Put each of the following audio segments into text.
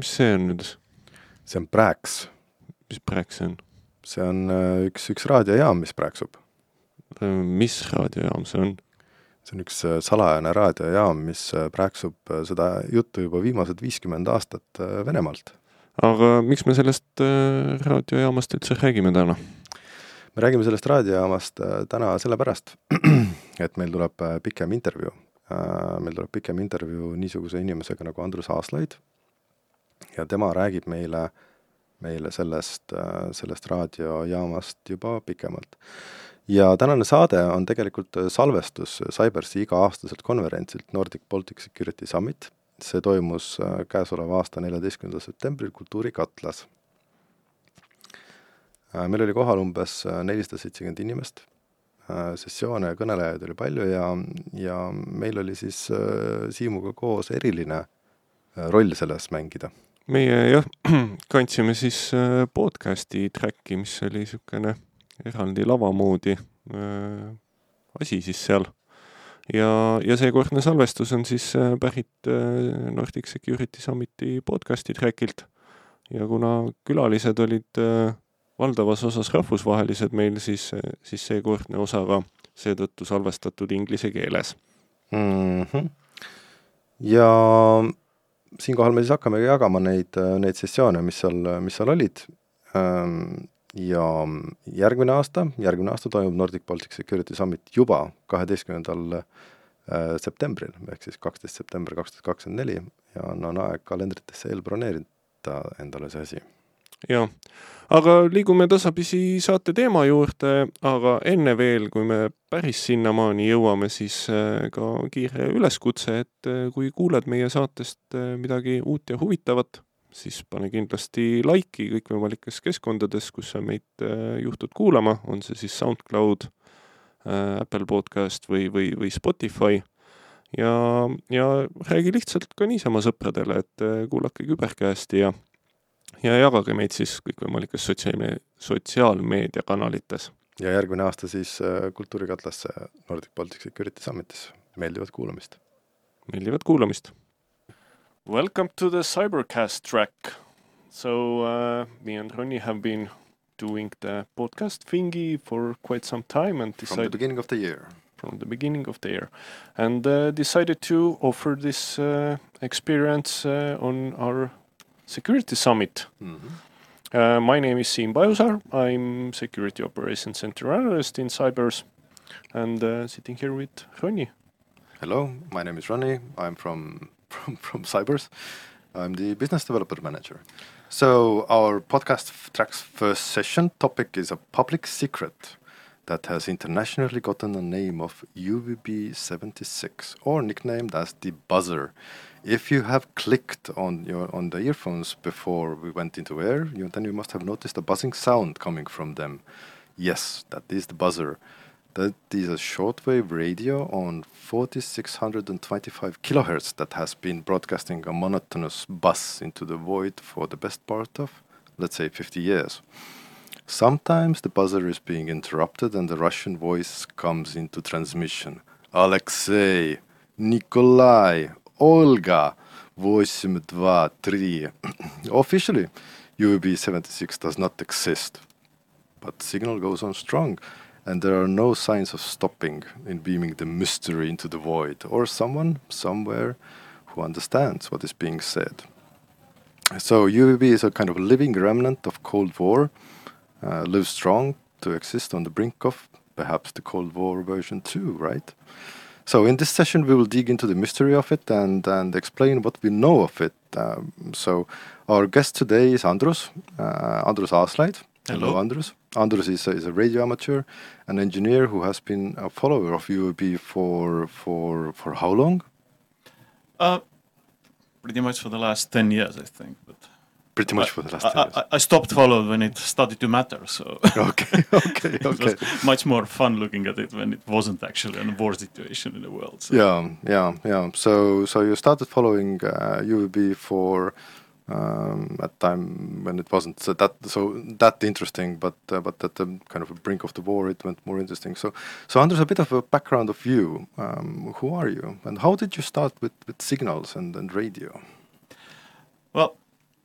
mis see on nüüd? see on Prax. mis Prax see on? see on äh, üks, üks raadiojaam, mis prääksub. mis raadiojaam see on? see on üks salajane raadiojaam, mis prääksub seda juttu juba viimased viiskümmend aastat Venemaalt. aga miks me sellest raadiojaamast üldse räägime täna? me räägime sellest raadiojaamast täna sellepärast, et meil tuleb pikem intervjuu Äh, meil tuleb pikem intervjuu niisuguse inimesega nagu Andrus Aaslaid ja tema räägib meile, meile sellest, äh, sellest raadiojaamast juba pikemalt. ja tänane saade on tegelikult salvestus Cybersi iga-aastaselt konverentsilt Nordic Baltic Security Summit, see toimus äh, käesoleva aasta neljateistkümnendal septembril Kultuurikatlas. meil oli kohal umbes nelisada seitsekümmend inimest Äh, sessioone ja kõnelejaid oli palju ja, ja meil oli siis äh, Siimuga koos eriline äh, roll selles mängida. Meie jah, kandsime siis podcast'i track'i, mis oli niisugune eraldi lava moodi asi siis seal. ja, ja seekordne salvestus on siis pärit Nordic Security Summiti podcast'i track'ilt ja kuna külalised olid valdavas osas rahvusvahelised meil, siis, siis seekordne osa ka seetõttu salvestatud inglise keeles mm. -hmm. ja siinkohal me siis hakkamegi jagama neid, neid sessioone, mis seal, mis seal olid. Ähm, ja järgmine aasta, järgmine aasta toimub Nordic Baltic Security Summit juba kaheteistkümnendal äh, septembril, ehk siis kaksteist september kaks tuhat kakskümmend neli ja on, on aeg kalendritesse eelbroneerida endale see asi jah, aga liigume tasapisi saate teema juurde, aga enne veel, kui me päris sinnamaani jõuame, siis äh, ka kiire üleskutse, et äh, kui kuuled meie saatest äh, midagi uut ja huvitavat, siis pane kindlasti laiki kõikvõimalikes keskkondades, kus sa meid juhtud kuulama, on see siis SoundCloud, Apple podcast või, või, või Spotify. Ja, ja räägi lihtsalt ka niisama sõpradele, et kuulake küberkäesti ja ja jagage meid siis kõikvõimalikes sotsiaalme-, sotsiaalmeediakanalites. ja järgmine aasta siis äh, Kultuurikatlasse Nordic Baltic Security Summitis, meeldivat kuulamist! meeldivat kuulamist! Welcome to the Cybercast track. So uh, me and Ronnie have been doing the podcast thingy for quite some time and decided... From the beginning of the year. From the beginning of the year. And uh, decided to offer this uh, experience uh, on our Security Summit. Mm-hmm. Uh, my name is Siim Pajusaar. I'm Security Operations Center Analyst in Cybers and uh, sitting here with Ronnie. Hello, my name is Ronnie. I'm from, from, from Cybers. I'm the Business Developer Manager. So, our podcast track's first session topic is a public secret that has internationally gotten the name of UVB 76 or nicknamed as the buzzer if you have clicked on your on the earphones before we went into air, you, then you must have noticed a buzzing sound coming from them. Yes, that is the buzzer. That is a shortwave radio on 4625 kilohertz that has been broadcasting a monotonous buzz into the void for the best part of, let's say, 50 years. Sometimes the buzzer is being interrupted and the Russian voice comes into transmission. Alexei, Nikolai, Olga 823. Officially, UAB 76 does not exist, but signal goes on strong, and there are no signs of stopping in beaming the mystery into the void, or someone somewhere who understands what is being said. So UAB is a kind of living remnant of Cold War, uh, lives strong to exist on the brink of perhaps the Cold War version 2, right? So in this session, we will dig into the mystery of it and, and explain what we know of it. Um, so our guest today is Andrus, uh, Andrus Aaslaid. Hello. Hello, Andrus. Andrus is a, is a radio amateur, an engineer who has been a follower of UAB for for for how long? Uh, pretty much for the last ten years, I think. But pretty much for the last I, I, I, stopped following when it started to matter. So okay, okay, okay. much more fun looking at it when it wasn't actually a war situation in the world. So. Yeah, yeah, yeah. So so you started following uh, UVB for. Um, at time when it wasn't so that so that interesting, but uh, but at the kind of a brink of the war, it went more interesting. So so Andrus, a bit of a background of you. Um, who are you, and how did you start with, with signals and, and radio? Well,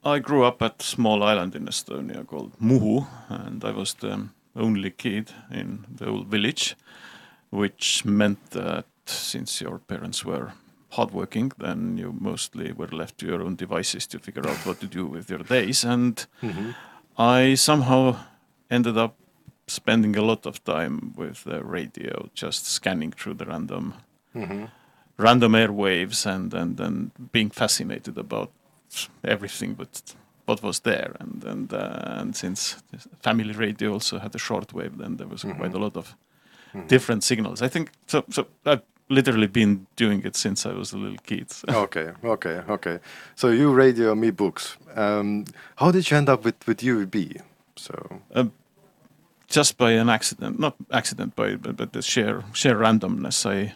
I grew up at a small island in Estonia called Muhu, and I was the only kid in the whole village, which meant that since your parents were hardworking, then you mostly were left to your own devices to figure out what to do with your days. And Mm-hmm. I somehow ended up spending a lot of time with the radio, just scanning through the random Mm-hmm. random airwaves and and and being fascinated about everything but what was there and and uh, and since family radio also had a short wave, then there was quite a lot of different signals i think so so i've literally been doing it since i was a little kid so. Okay, okay, okay. So you radio, me books. Um, how did you end up with with UVB? So just by an accident not accident by but, but the sheer sheer randomness i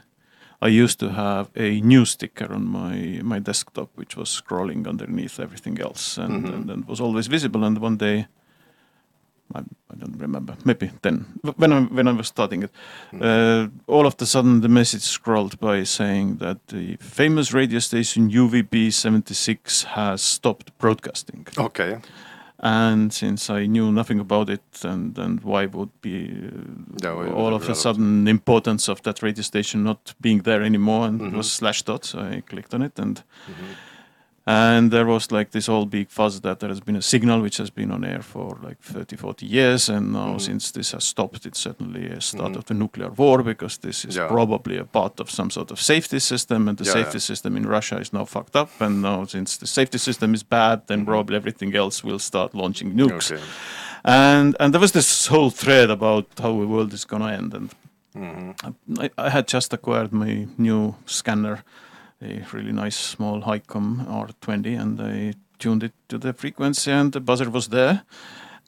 i used to have a news sticker on my my desktop which was scrolling underneath everything else and, Mhm. and, and was always visible and one day I, I don't remember maybe then when I, when I was starting it uh, all of a sudden the message scrolled by saying that the famous radio station UVB 76 has stopped broadcasting. Okay, and since I knew nothing about it, and and why would be uh, would all it of a sudden importance of that radio station not being there anymore, and it Mhm. was slashed out. So I clicked on it, and Mhm. And there was like this whole big fuzz that there has been a signal which has been on air for like 30, 40 years, and now Mhm. since this has stopped, it's certainly a start Mhm. of the nuclear war because this is Yeah. probably a part of some sort of safety system, and the Yeah, safety yeah. system in Russia is now fucked up, and now since the safety system is bad, then Mhm. probably everything else will start launching nukes okay. and and there was this whole thread about how the world is gonna end and Mhm. I, I had just acquired my new scanner a really nice small Icom R20 and I tuned it to the frequency and the buzzer was there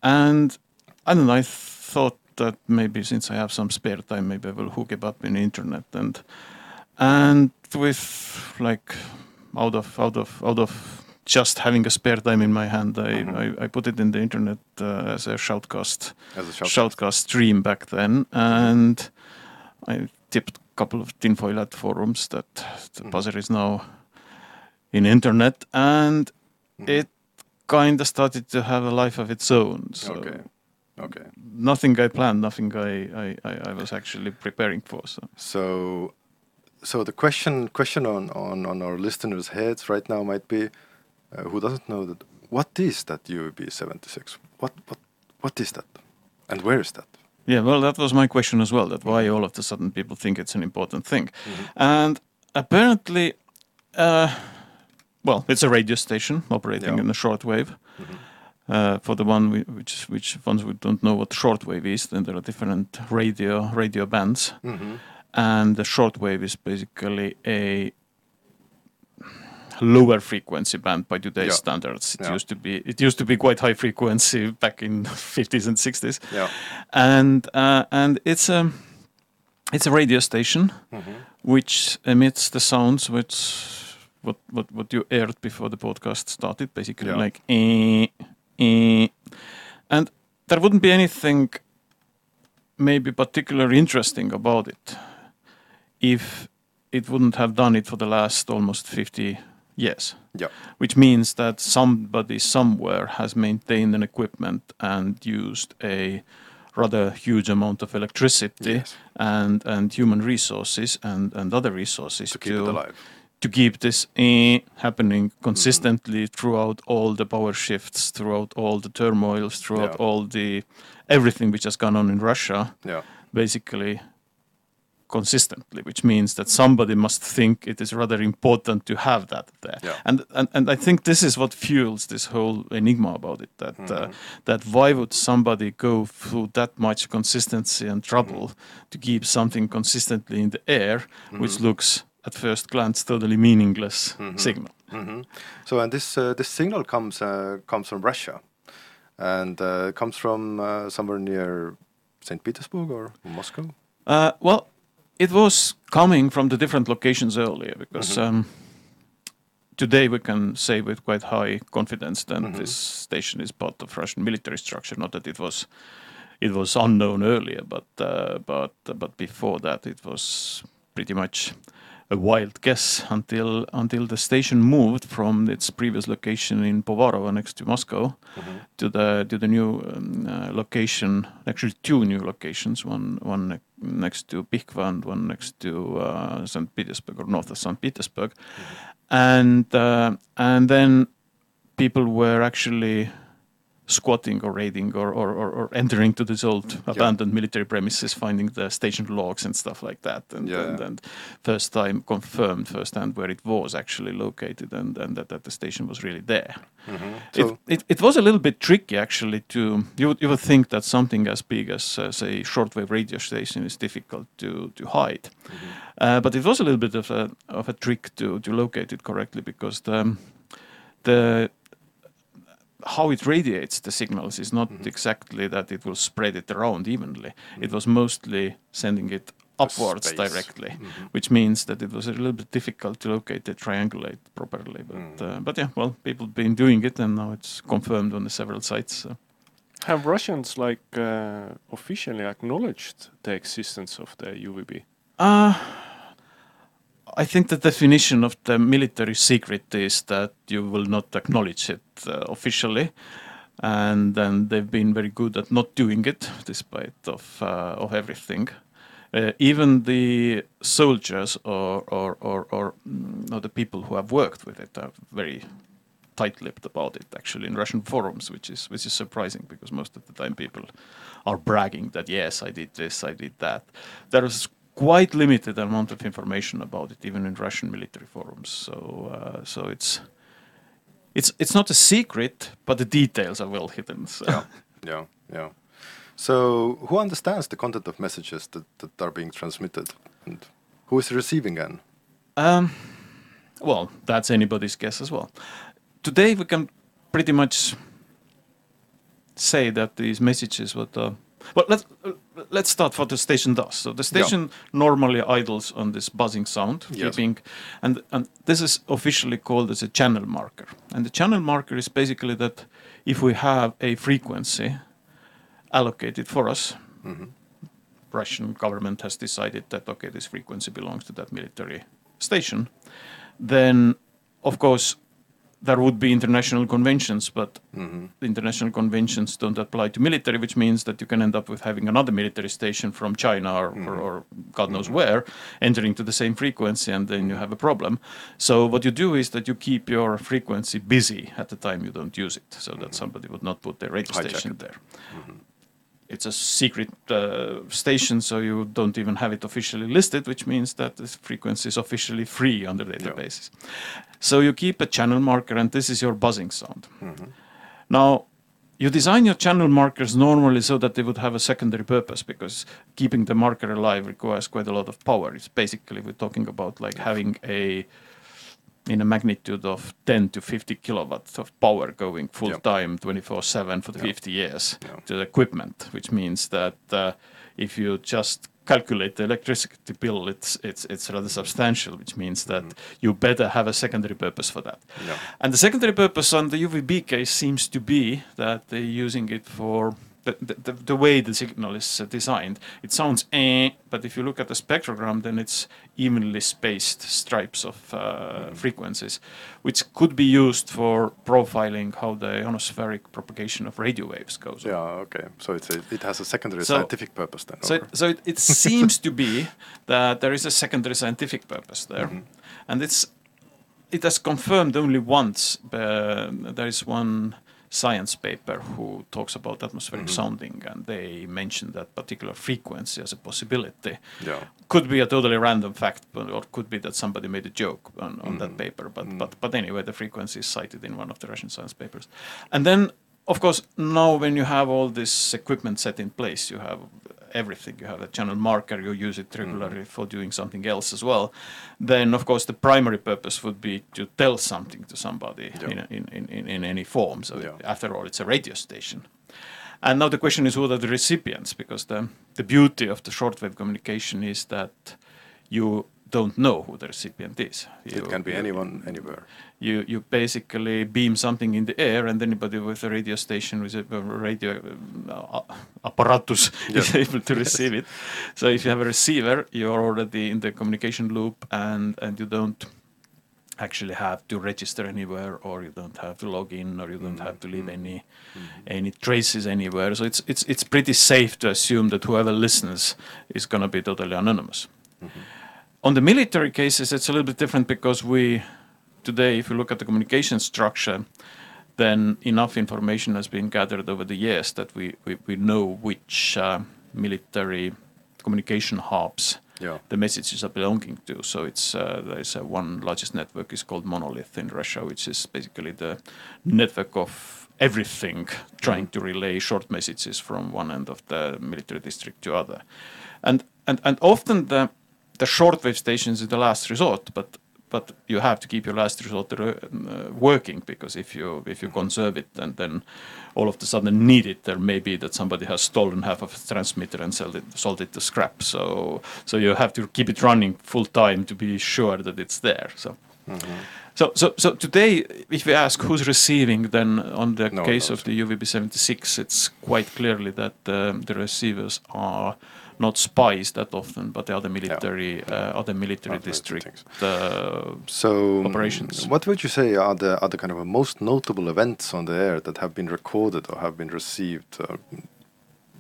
and I don't know I thought that maybe since I have some spare time maybe I will hook it up in the internet and and with like out of out of out of just having a spare time in my hand I, Mhm. I, I put it in the internet uh, as a shoutcast As a shout. shoutcast stream back then, and I tipped couple of tinfoil hat forums that the Mhm. buzzer is now in internet, and Mhm. it kind of started to have a life of its own. So Okay. Okay. nothing I planned, nothing I, I, I, was actually preparing for. So So, so the question question on, on, on our listeners' heads right now might be, uh, who doesn't know that? What is that UVB seventy six? What what what is that? And where is that? Yeah, well, that was my question as well. That why all of a sudden people think it's an important thing, and apparently. Uh, well, it's a radio station operating Yeah. in the shortwave. Mhm. Uh, for the one we, which which ones we don't know what shortwave is, then there are different radio radio bands, Mhm. and the shortwave is basically a lower frequency band by today's Yeah. standards. It Yeah. used to be it used to be quite high frequency back in 50s and 60s, Yeah. and uh, and it's a it's a radio station Mhm. which emits the sounds which what what what you aired before the podcast started, basically Yeah. like eh, eh. and there wouldn't be anything maybe particularly interesting about it if it wouldn't have done it for the last almost 50 years Yeah. which means that somebody somewhere has maintained an equipment and used a rather huge amount of electricity Yes. and and human resources and and other resources To keep it alive. to keep this eh, happening consistently throughout all the power shifts, throughout all the turmoils, throughout Yeah. all the everything which has gone on in Russia, Yeah. basically consistently, which means that somebody must think it is rather important to have that there. Yeah. And, and and I think this is what fuels this whole enigma about it. That uh, Mhm. that why would somebody go through that much consistency and trouble to keep something consistently in the air, which Mhm. looks at first glance totally meaningless Mhm. signal. hmm So, and this uh, this signal comes uh, comes from Russia, and uh, comes from uh, somewhere near Saint Petersburg or Moscow. Uh, well, it was coming from the different locations earlier because Mhm. um, today we can say with quite high confidence that Mhm. this station is part of Russian military structure. Not that it was it was unknown earlier, but uh, but but before that it was pretty much a wild guess until until the station moved from its previous location in Povarovo next to Moscow to the to the new um, uh, location. Actually, two new locations. One one next to Pihkva and one next to uh, St. Petersburg or north of St. Petersburg, and uh, and then people were actually squatting or raiding or, or, or, or entering to these old abandoned military premises, finding the station logs and stuff like that. And, Yeah, and, and first time confirmed firsthand where it was actually located and, and that, that the station was really there. So it, it, it was a little bit tricky actually to you would, you would think that something as big as uh, say shortwave radio station is difficult to to hide. Uh, but it was a little bit of a of a trick to to locate it correctly because the the how it radiates the signals is not exactly that it will spread it around evenly it was mostly sending it upwards directly which means that it was a little bit difficult to locate and triangulate properly. But uh, but yeah, well, people have been doing it, and now it's confirmed on the several sites. So. Have Russians like uh, officially acknowledged the existence of the UVB? Uh, I think the definition of the military secret is that you will not acknowledge it uh, officially, and then they've been very good at not doing it, despite of uh, of everything. Uh, even the soldiers or or or, or, mm, or the people who have worked with it are very tight-lipped about it actually in Russian forums, which is which is surprising because most of the time people are bragging that yes, I did this, I did that. There is quite limited amount of information about it even in Russian military forums. So uh, so it's it's it's not a secret, but the details are well hidden. So. yeah, yeah, yeah. So who understands the content of messages that, that are being transmitted, and who is receiving them? Um, well, that's anybody's guess as well. Today we can pretty much say that these messages what uh, well let's let's start what the station does. So the station normally idles on this buzzing sound, Yes. and and this is officially called as a channel marker. And the channel marker is basically that if we have a frequency allocated for us, mm-hmm. Russian government has decided that okay, this frequency belongs to that military station, then of course there would be international conventions, but mm-hmm. the international conventions don't apply to military, which means that you can end up with having another military station from China or, or, mm-hmm. or God knows mm-hmm. where entering to the same frequency, and then you have a problem. So what you do is that you keep your frequency busy at the time you don't use it, so that somebody would not put their radio Hijack station there it's a secret uh, station, so you don't even have it officially listed, which means that this frequency is officially free on the databases. So you keep a channel marker, and this is your buzzing sound. Now, you design your channel markers normally so that they would have a secondary purpose because keeping the marker alive requires quite a lot of power. It's basically we're talking about like having a in a magnitude of 10 to 50 kilowatts of power going full time 24 7 for the 50 years to the equipment which means that uh, if you just calculate the electricity bill it's it's it's rather substantial which means that you better have a secondary purpose for that. Yeah. and the secondary purpose on the UVB case seems to be that they're using it for the, the, the, way the signal is uh, designed. It sounds eh, but if you look at the spectrogram, then it's evenly spaced stripes of uh, frequencies, which could be used for profiling how the ionospheric propagation of radio waves goes. on. Yeah, okay. So it's a, it has a secondary So- scientific purpose then. So, it, so it, it seems to be that there is a secondary scientific purpose there, and it's it has confirmed only once. Uh, there is one science paper who talks about atmospheric mm-hmm. sounding, and they mention that particular frequency as a possibility. yeah. Could be a totally random fact, but, or could be that somebody made a joke on, on that mm-hmm. paper. But, mm-hmm. but but anyway, the frequency is cited in one of the Russian science papers. And then, of course, now when you have all this equipment set in place, you have everything. You have a channel marker. You use it mm. regularly for doing something else as well. Then, of course, the primary purpose would be to tell something to somebody Yeah. in, in, in, in, in any form. So Yeah. after all, it's a radio station. And now the question is who are the recipients? Because the, the beauty of the shortwave communication is that you don't know who the recipient is. You, it can be you- anyone, anywhere. you you basically beam something in the air and anybody with a radio station with a radio uh, apparatus is able to receive it. So if you have a receiver you're already in the communication loop and and you don't actually have to register anywhere or you don't have to log in or you don't have to leave mm-hmm. any mm-hmm. any traces anywhere. So it's it's it's pretty safe to assume that whoever listens is going to be totally anonymous mm-hmm. On the military cases, it's a little bit different because we, today, if you look at the communication structure, then enough information has been gathered over the years that we, we, we know which uh, military communication hubs Yeah. the messages are belonging to. So it's uh, there's a one largest network is called Monolith in Russia, which is basically the network of everything trying to relay short messages from one end of the military district to other, and and and often the the shortwave stations is the last resort, but but you have to keep your last resort uh, working because if you if you conserve it and then all of a sudden need it, there may be that somebody has stolen half of the transmitter and sold it, sold it to scrap. So so you have to keep it running full time to be sure that it's there. So. So, so, so today, if we ask who's receiving, then on the No case of the UVB 76, it's quite clearly that um, the receivers are not spies that often, but the other military, uh, other military Other district uh, So, Operations. what would you say are the are the kind of most notable events on the air that have been recorded or have been received, or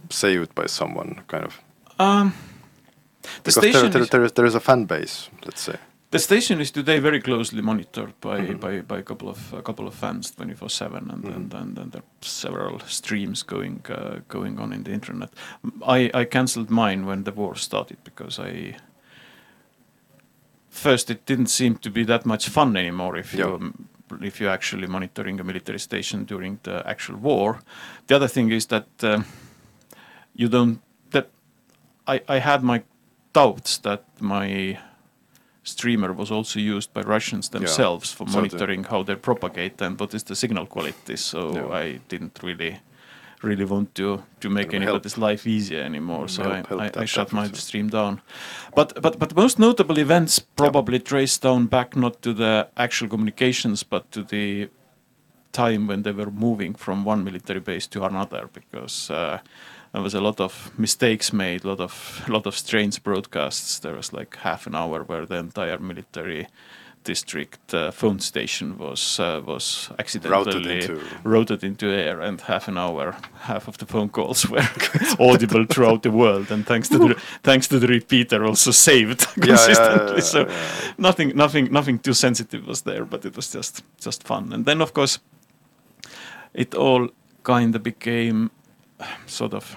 saved by someone? Kind of. Um, the Because there, station, there, is, there, is, there is a fan base, let's say. The station is today very closely monitored by, Mhm. by, by a couple of a couple of fans, twenty four seven, and Mhm. and and and there are several streams going uh, going on in the internet. I I cancelled mine when the war started because I first it didn't seem to be that much fun anymore if you if you're actually monitoring a military station during the actual war. The other thing is that um, you don't that I I had my doubts that my streamer was also used by Russians themselves for So the- monitoring how they propagate and what is the signal quality. So Yeah. I didn't really really want to to make of help- anybody's life easier anymore. So help- I, help I, I shut my so. stream down. But but but most notable events probably trace down back not to the actual communications but to the time when they were moving from one military base to another because uh, there was a lot of mistakes made, a lot of lot of strange broadcasts. There was like half an hour where the entire military district uh, phone station was uh, was accidentally Routed into- routed into air, and half an hour, half of the phone calls were audible throughout the world. And thanks to the thanks to the repeater, also saved Yeah, yeah, consistently. yeah, so nothing nothing nothing too sensitive was there but it was just just fun and then of course it all kind of became sort of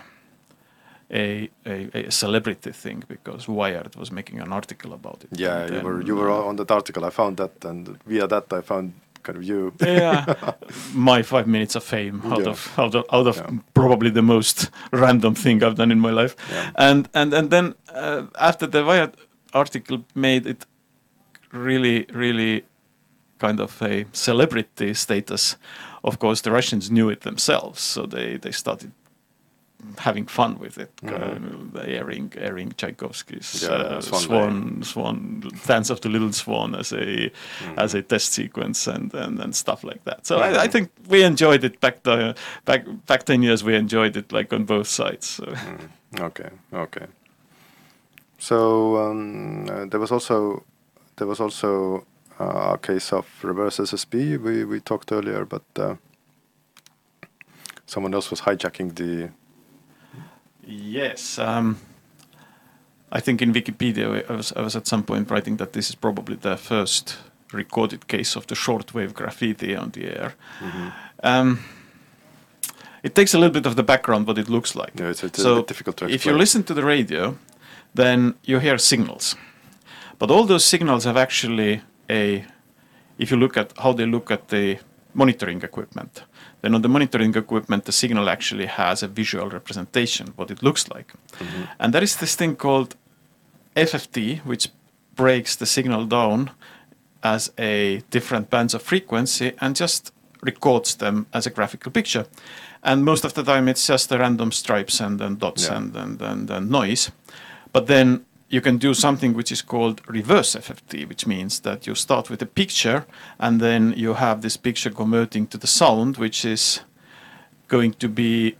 a, a, a celebrity thing because Wired was making an article about it. Yeah, you were you were on that article. I found that, and via that I found kind of you. yeah, my five minutes of fame out Yeah. of out of, out of Yeah. probably the most random thing I've done in my life. Yeah. And and and then uh, after the Wired article made it really really kind of a celebrity status. Of course, the Russians knew it themselves, so they they started having fun with it, Mhm. uh, airing airing Tchaikovsky's Yeah, uh, Swan Swan Swan Dance of the Little Swan as a Mm-hmm. as a test sequence and, and, and stuff like that. So I, I Mhm. think we enjoyed it back the back back ten years. We enjoyed it like on both sides. So. Mm, okay, okay. So um, uh, there was also there was also uh, a case of reverse SSB we we talked earlier, but uh, someone else was hijacking the. Yes. Um, I think in Wikipedia, I was, I was at some point writing that this is probably the first recorded case of the shortwave graffiti on the air. Um, it takes a little bit of the background what it looks like. Yeah, it's, it's a So, bit difficult to explain. If you listen to the radio, then you hear signals. But all those signals have actually a, if you look at how they look at the monitoring equipment, then on the monitoring equipment, the signal actually has a visual representation, what it looks like. Mm-hmm. And there is this thing called FFT, which breaks the signal down as a different bands of frequency and just records them as a graphical picture. And most of the time, it's just the random stripes and then dots Yeah. and, and, and, and noise. But then you can do something which is called reverse FFT, which means that you start with a picture and then you have this picture converting to the sound, which is going to be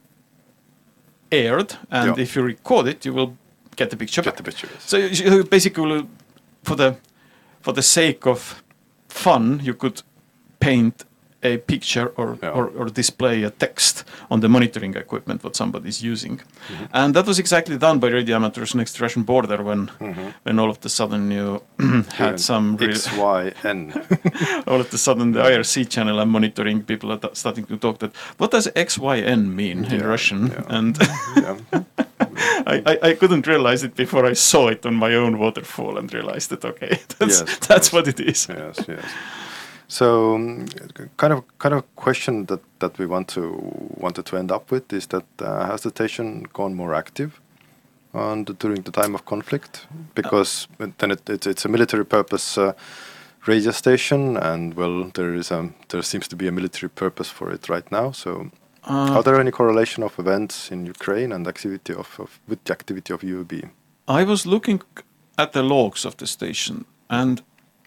aired. And Yeah. if you record it, you will get the picture Get back. the picture. yes. So you- basically, for the for the sake of fun, you could paint a picture or, Yeah. or, or display a text on the monitoring equipment what somebody is using, Mm-hmm. and that was exactly done by radio amateurs next Russian border when Mm-hmm. when all of the sudden you had some real, X, Y, N. all of the sudden the IRC channel I'm monitoring people are t- starting to talk that what does X Y N mean in Russian yeah. and. I, I, I couldn't realize it before I saw it on my own waterfall and realized that okay that's Yes, that's yes. what it is. yes, yes. So, um, kind of, kind of question that, that we want to wanted to end up with is that uh, has the station gone more active, and during the time of conflict? Because then it, it, it's a military purpose uh, radio station, and well, there is um there seems to be a military purpose for it right now. So, Uh, are there any correlation of events in Ukraine and activity of, of with the activity of UAB? I was looking at the logs of the station, and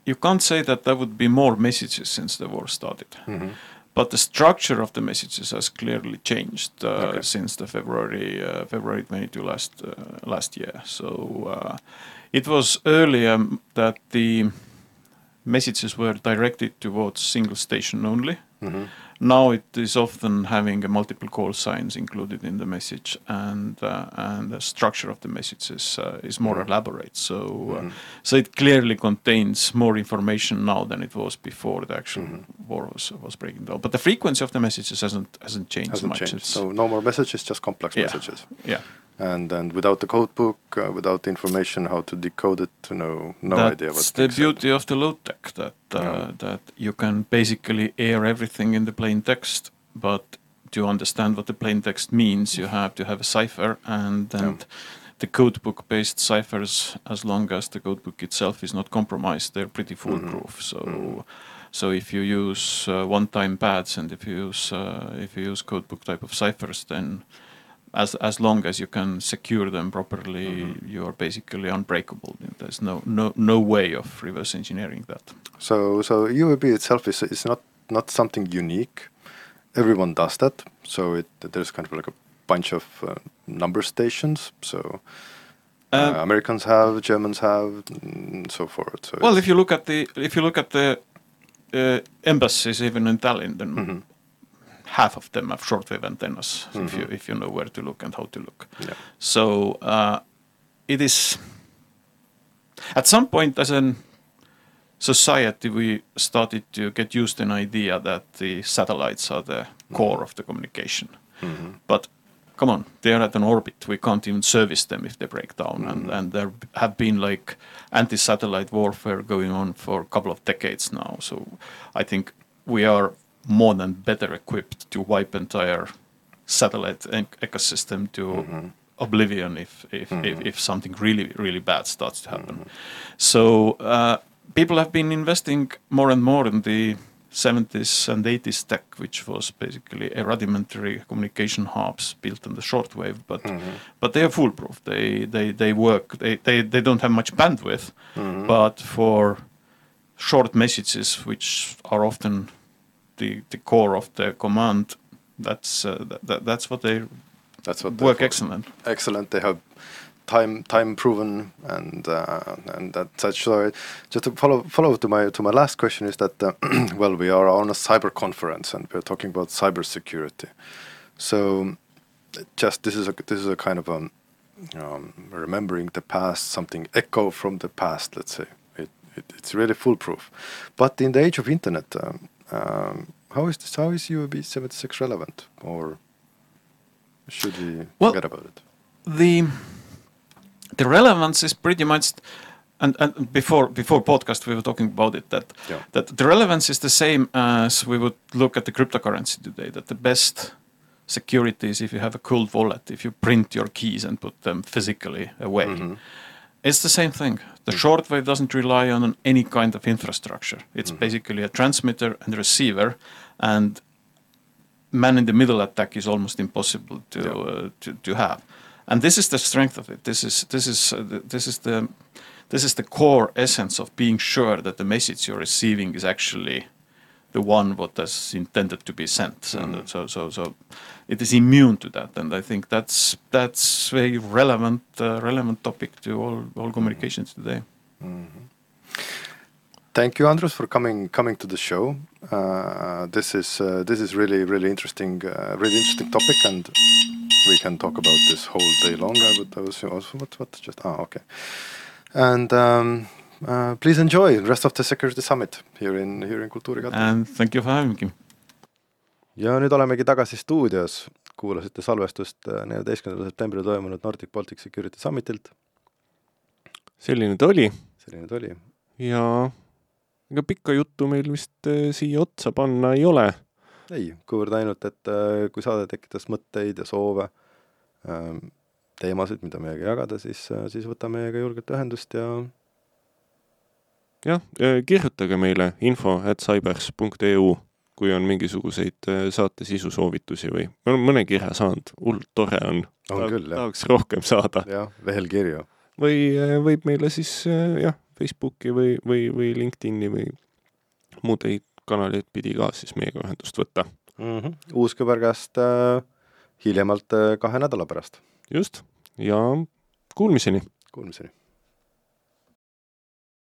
you can't say that there would be more messages since the war started. Mm-hmm. But the structure of the messages has clearly changed uh, Okay. since the February uh, February 22 last uh, last year. So uh, it was earlier that the messages were directed towards single station only. Mm-hmm. Now it is often having a multiple call signs included in the message, and uh, and the structure of the messages uh, is more Mhm. elaborate. So uh, Mhm. so it clearly contains more information now than it was before the actual Mhm. war was was breaking down. But the frequency of the messages hasn't hasn't changed Hasn't much. changed. So no more messages, just complex Yeah. messages. yeah, and then without the code book, uh, without the information how to decode it, to know no that's idea what the beauty of the low tech that uh, Yeah. that you can basically air everything in the plain text, but to understand what the plain text means, you have to have a cipher and then Yeah. the codebook based ciphers, as long as the codebook itself is not compromised, they're pretty Mm-hmm. foolproof. So. Mhm. So if you use uh, one-time pads and if you use uh, if you use codebook type of ciphers, then as as long as you can secure them properly, Mhm. you are basically unbreakable. There's no no no way of reverse engineering that. So so UAB itself is is not not something unique. Everyone does that. So it there's kind of like a bunch of uh, number stations. So uh, Um, Americans have, Germans have, and so forth. So well, if you look at the if you look at the uh, embassies, even in Tallinn, then Mhm. Half of them have shortwave antennas. If you Mhm. if you know where to look and how to look. yeah. So uh, it is at some point as an society we started to get used to an idea that the satellites are the core of the communication. Mhm. But come on, they're at an orbit. We can't even service them if they break down. And, Mhm. and there have been like anti-satellite warfare going on for a couple of decades now. So I think we are more than better equipped to wipe entire satellite ec- ecosystem to Mhm. oblivion if if, if Mhm. if something really really bad starts to happen. Mhm. So uh, people have been investing more and more in the 70s and 80s tech, which was basically a rudimentary communication hubs built on the shortwave, but Mhm. but they are foolproof. They they they work. They they, they don't have much bandwidth, Mhm. but for short messages, which are often the the core of the command, that's uh, that, that, that's what they That's what work excellent. excellent. They have time time proven and uh, and that such. So just to follow follow to my to my last question is that uh, well we are on a cyber conference and we're talking about cyber security. So just this is a this is a kind of um, um remembering the past something echo from the past. Let's say it, it it's really foolproof. But in the age of internet, um, um, how is this? How is UAB seventy six relevant or? Should we Well, forget about it? the the relevance is pretty much and, and before before podcast we were talking about it that Yeah. that the relevance is the same as we would look at the cryptocurrency today that the best security is if you have a cold wallet if you print your keys and put them physically away Mhm. It's the same thing the shortwave doesn't rely on any kind of infrastructure it's Mhm. basically a transmitter and receiver and man in the middle attack is almost impossible to Yeah. uh, to, to have and this is the strength of it. This is this is uh, th- this is the this is the core essence of being sure that the message you're receiving is actually the one what is intended to be sent. And so so so it is immune to that, and I think that's that's very relevant uh, relevant topic to all all communications today. Thank you, Andrus, for coming coming to the show. Uh, this is uh, this is really really interesting, uh, really interesting topic, and we can talk about this whole day long. I would, I was also what what just ah okay, and um, uh, please enjoy the rest of the security summit here in here in Kultuurikate. And thank you for having me. ja nüüd olemegi tagasi stuudios, kuulasite salvestust äh, neljateistkümnendal septembril toimunud Nordic Baltic Security Summitilt, selline ta oli selline ta oli. ja ega pikka juttu meil vist eh, siia otsa panna ei ole. ei, kuivõrd ainult, et äh, kui saade tekitas mõtteid ja soove, teemasid, mida meiega jagada, siis, äh, siis võta meiega julgelt ühendust ja jah, kirjutage meile info at cybers.eu, kui on mingisuguseid eh, saate sisu soovitusi või me oleme mõne kirja saanud, hullult tore on. on küll, jah. tahaks rohkem saada. jah, veel kirju. või eh, võib meile siis eh, jah, Facebooki või, või, või LinkedIni või muudeid kanaleid pidi ka siis meiega ühendust võtta. mm. -hmm. uus küberkäest äh, hiljemalt äh, kahe nädala pärast. just, ja kuulmiseni! Kuulmiseni!